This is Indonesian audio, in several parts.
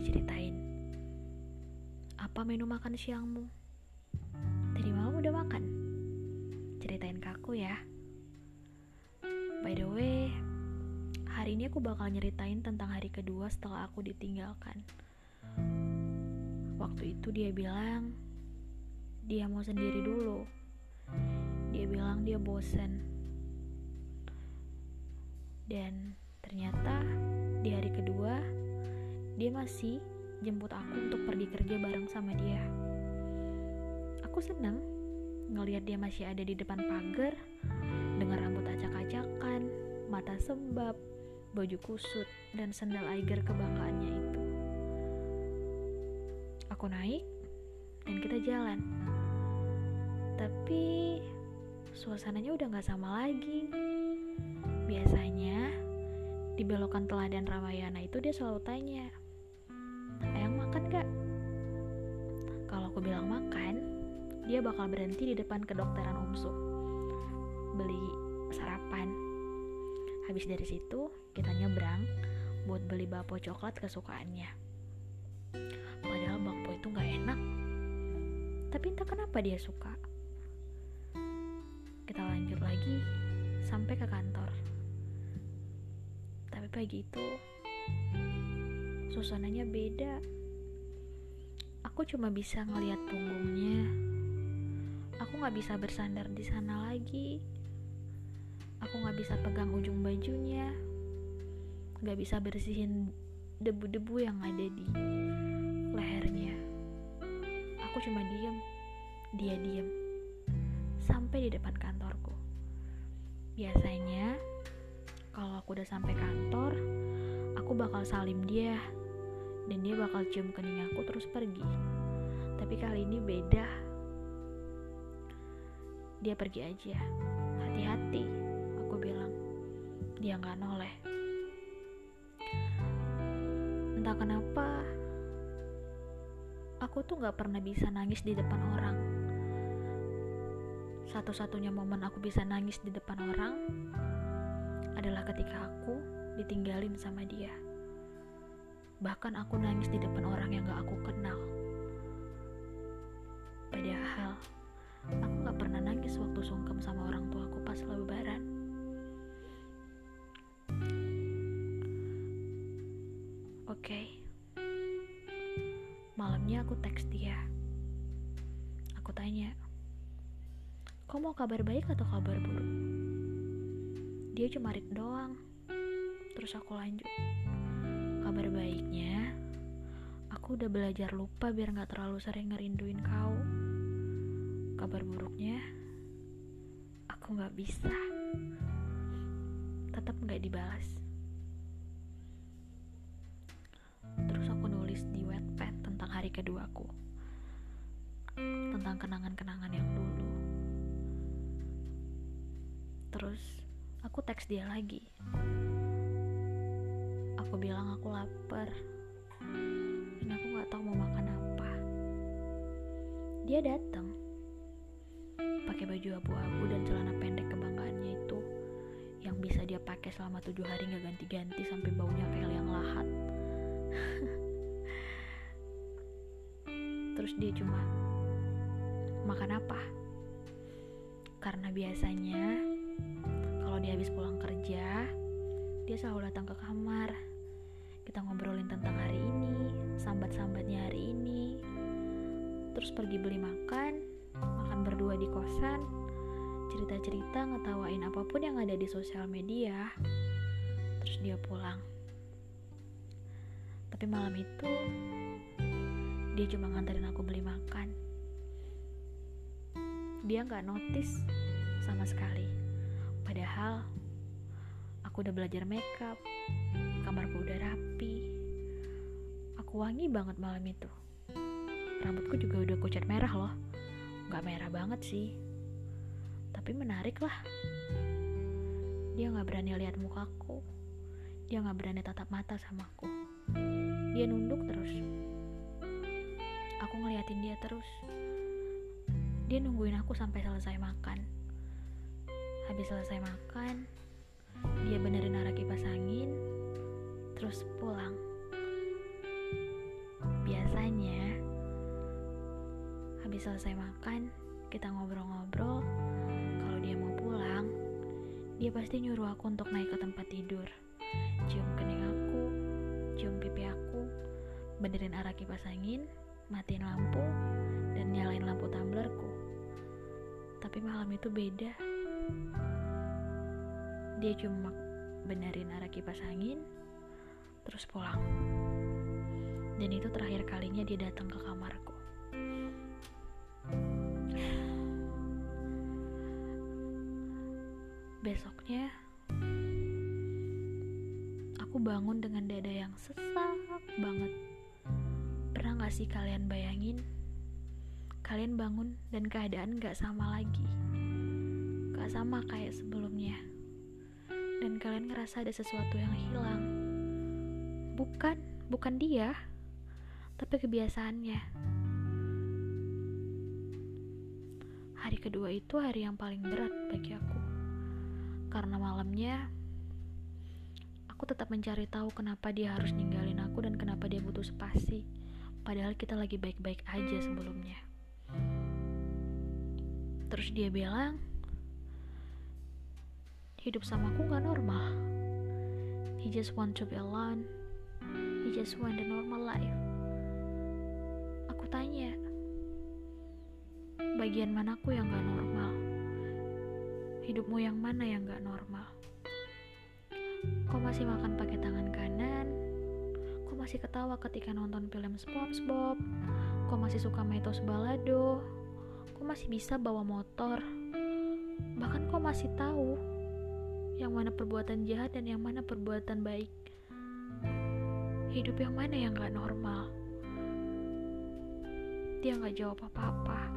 diceritain? Apa menu makan siangmu? Tadi malam udah makan? Ceritain ke aku ya. By the way, hari ini aku bakal nyeritain tentang hari kedua setelah aku ditinggalkan. Waktu itu dia bilang, dia mau sendiri dulu. Dia bilang dia bosen. Dan ternyata di hari kedua, dia masih jemput aku untuk pergi kerja bareng sama dia. Aku senang ngelihat dia masih ada di depan pagar, dengan rambut acak-acakan, mata sembab, baju kusut, dan sendal Aiger kebanggaannya itu. Aku naik, dan kita jalan. Tapi suasananya udah gak sama lagi. Biasanya di belokan teladan Ramayana itu dia selalu tanya, Ayang makan gak? Kalau aku bilang makan, dia bakal berhenti di depan kedokteran Umsu. Beli sarapan. Habis dari situ, kita nyebrang buat beli bakpo coklat kesukaannya. Padahal bakpo itu gak enak. Tapi entah kenapa dia suka. Kita lanjut lagi sampai ke kantor. Tapi pagi itu suasananya beda. Aku cuma bisa ngelihat punggungnya. Aku nggak bisa bersandar di sana lagi. Aku nggak bisa pegang ujung bajunya. Nggak bisa bersihin debu-debu yang ada di lehernya. Aku cuma diem. Dia diem sampai di depan kantorku. Biasanya, kalau aku udah sampai kantor, aku bakal salim dia, dan dia bakal cium kening aku terus pergi. Tapi kali ini beda. Dia pergi aja. Hati-hati, aku bilang. Dia nggak noleh. Entah kenapa, aku tuh nggak pernah bisa nangis di depan orang satu-satunya momen aku bisa nangis di depan orang adalah ketika aku ditinggalin sama dia. Bahkan aku nangis di depan orang yang gak aku kenal. Padahal, aku gak pernah nangis waktu sungkem sama orang tua aku pas lebaran. Oke, okay. malamnya aku teks dia. Aku tanya, Kau mau kabar baik atau kabar buruk? Dia cuma rit doang. Terus aku lanjut. Kabar baiknya, aku udah belajar lupa biar gak terlalu sering ngerinduin kau. Kabar buruknya, aku gak bisa. Tetap gak dibalas. Terus aku nulis di wetpad tentang hari keduaku. Tentang kenangan-kenangan yang dulu. Terus aku teks dia lagi. Aku bilang aku lapar. Dan aku gak tahu mau makan apa. Dia datang. Pakai baju abu-abu dan celana pendek kebanggaannya itu yang bisa dia pakai selama tujuh hari nggak ganti-ganti sampai baunya kayak yang lahat. Terus dia cuma makan apa? Karena biasanya kalau dia habis pulang kerja, dia selalu datang ke kamar. Kita ngobrolin tentang hari ini, sambat-sambatnya hari ini. Terus pergi beli makan, makan berdua di kosan, cerita-cerita ngetawain apa pun yang ada di sosial media. Terus dia pulang. Tapi malam itu dia cuma nganterin aku beli makan. Dia nggak notice sama sekali. Padahal aku udah belajar makeup, kamarku udah rapi. Aku wangi banget malam itu. Rambutku juga udah kucat merah loh. Gak merah banget sih. Tapi menarik lah. Dia gak berani lihat mukaku. Dia gak berani tatap mata sama aku. Dia nunduk terus. Aku ngeliatin dia terus. Dia nungguin aku sampai selesai makan Habis selesai makan, dia benerin arah kipas angin, terus pulang. Biasanya, habis selesai makan, kita ngobrol-ngobrol. Kalau dia mau pulang, dia pasti nyuruh aku untuk naik ke tempat tidur, cium kening aku, cium pipi aku, benerin arah kipas angin, matiin lampu, dan nyalain lampu tumblerku. Tapi malam itu beda. Dia cuma benerin arah kipas angin, terus pulang. Dan itu terakhir kalinya dia datang ke kamarku. Besoknya, aku bangun dengan dada yang sesak banget. Pernah gak sih kalian bayangin? Kalian bangun dan keadaan gak sama lagi. Gak sama kayak sebelumnya dan kalian ngerasa ada sesuatu yang hilang. Bukan, bukan dia, tapi kebiasaannya. Hari kedua itu hari yang paling berat bagi aku. Karena malamnya aku tetap mencari tahu kenapa dia harus ninggalin aku dan kenapa dia butuh spasi. Padahal kita lagi baik-baik aja sebelumnya. Terus dia bilang, hidup sama aku gak normal. He just want to be alone. He just want the normal life. Aku tanya, bagian manaku yang gak normal? Hidupmu yang mana yang gak normal? Kau masih makan pakai tangan kanan? Kau masih ketawa ketika nonton film SpongeBob? Kau masih suka metos balado? Kau masih bisa bawa motor? Bahkan kau masih tahu yang mana perbuatan jahat dan yang mana perbuatan baik. Hidup yang mana yang gak normal? Dia gak jawab apa-apa.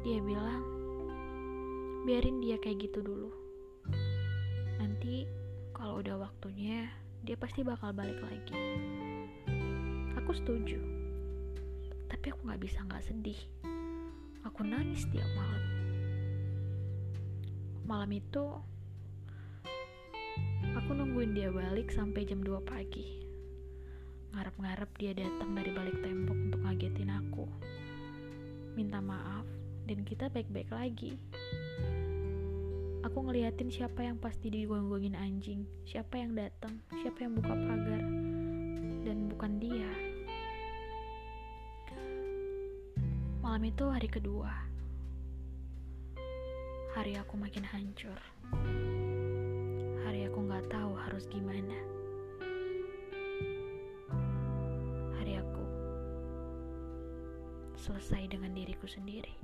Dia bilang, biarin dia kayak gitu dulu. Nanti kalau udah waktunya, dia pasti bakal balik lagi. Aku setuju. Tapi aku gak bisa gak sedih. Aku nangis tiap malam. Malam itu Aku nungguin dia balik sampai jam 2 pagi. Ngarep-ngarep dia datang dari balik tembok untuk ngagetin aku. Minta maaf dan kita baik-baik lagi. Aku ngeliatin siapa yang pasti digonggongin anjing, siapa yang datang, siapa yang buka pagar, dan bukan dia. Malam itu hari kedua. Hari aku makin hancur harus gimana. Hari aku selesai dengan diriku sendiri.